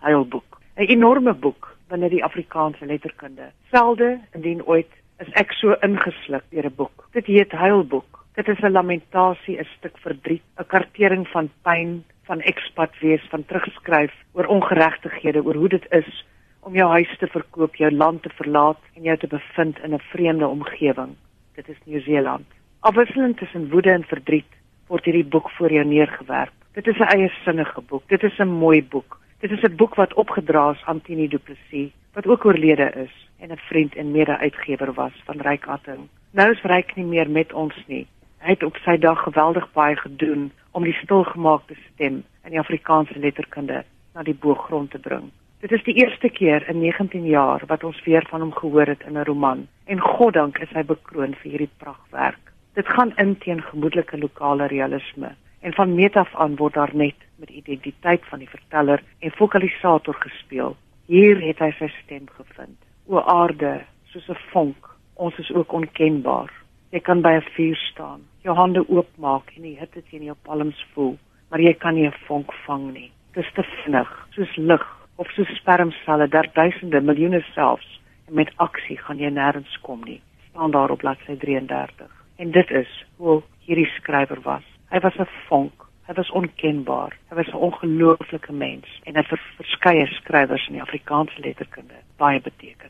huilboek, 'n enorme boek binne die Afrikaanse letterkunde. Selde indien ooit is ek so ingesluk deur 'n boek. Dit heet Huilboek. Dit is 'n lamentasie, 'n stuk verdriet, 'n kartering van pyn, van ekspat wees, van terugskryf oor ongeregtighede, oor hoe dit is om jou huis te verkoop, jou land te verlaat en jou te bevind in 'n vreemde omgewing. Dit is Nieu-Seeland. Afwisselend tussen woede en verdriet word hierdie boek voor jou neergewerp. Dit is 'n eie sinnige boek. Dit is 'n mooi boek. Dit is 'n boek wat opgedra is aan Tini Du Plessis, wat ook oorlede is en 'n vriend en mede-uitgewer was van Ryk Atting. Nou is Ryk nie meer met ons nie. Hy het op sy dag geweldig baie gedoen om die stilgemaakte stem in die Afrikaanse letterkunde na die boogrond te bring. Dit is die eerste keer in 19 jaar wat ons weer van hom gehoor het in 'n roman en goddank is hy bekroon vir hierdie pragtwerk. Dit gaan in teen gemoedelike lokale realisme en van meet af aan word daar net met identiteit van die verteller en fokalisator gespeel. Hier het hy sy stem gevind. O aarde, soos 'n vonk, ons is ook onkenbaar. Jy kan by 'n vuur staan, jou hande oopmaak en die hitte teen jou palms voel, maar jy kan nie 'n vonk vang nie. Dit is te vinnig, soos lig of so spermselle, daar duisende, miljoene selfs, en met aksie gaan jy nêrens kom nie. staan daar op bladsy 33. En dit is hoe hierdie skrywer was. Hy was 'n vonk. Hy was onkenbaar. Hy was 'n ongelooflike mens en hy het vir verskeie skrywers in die Afrikaanse letterkunde baie beteken.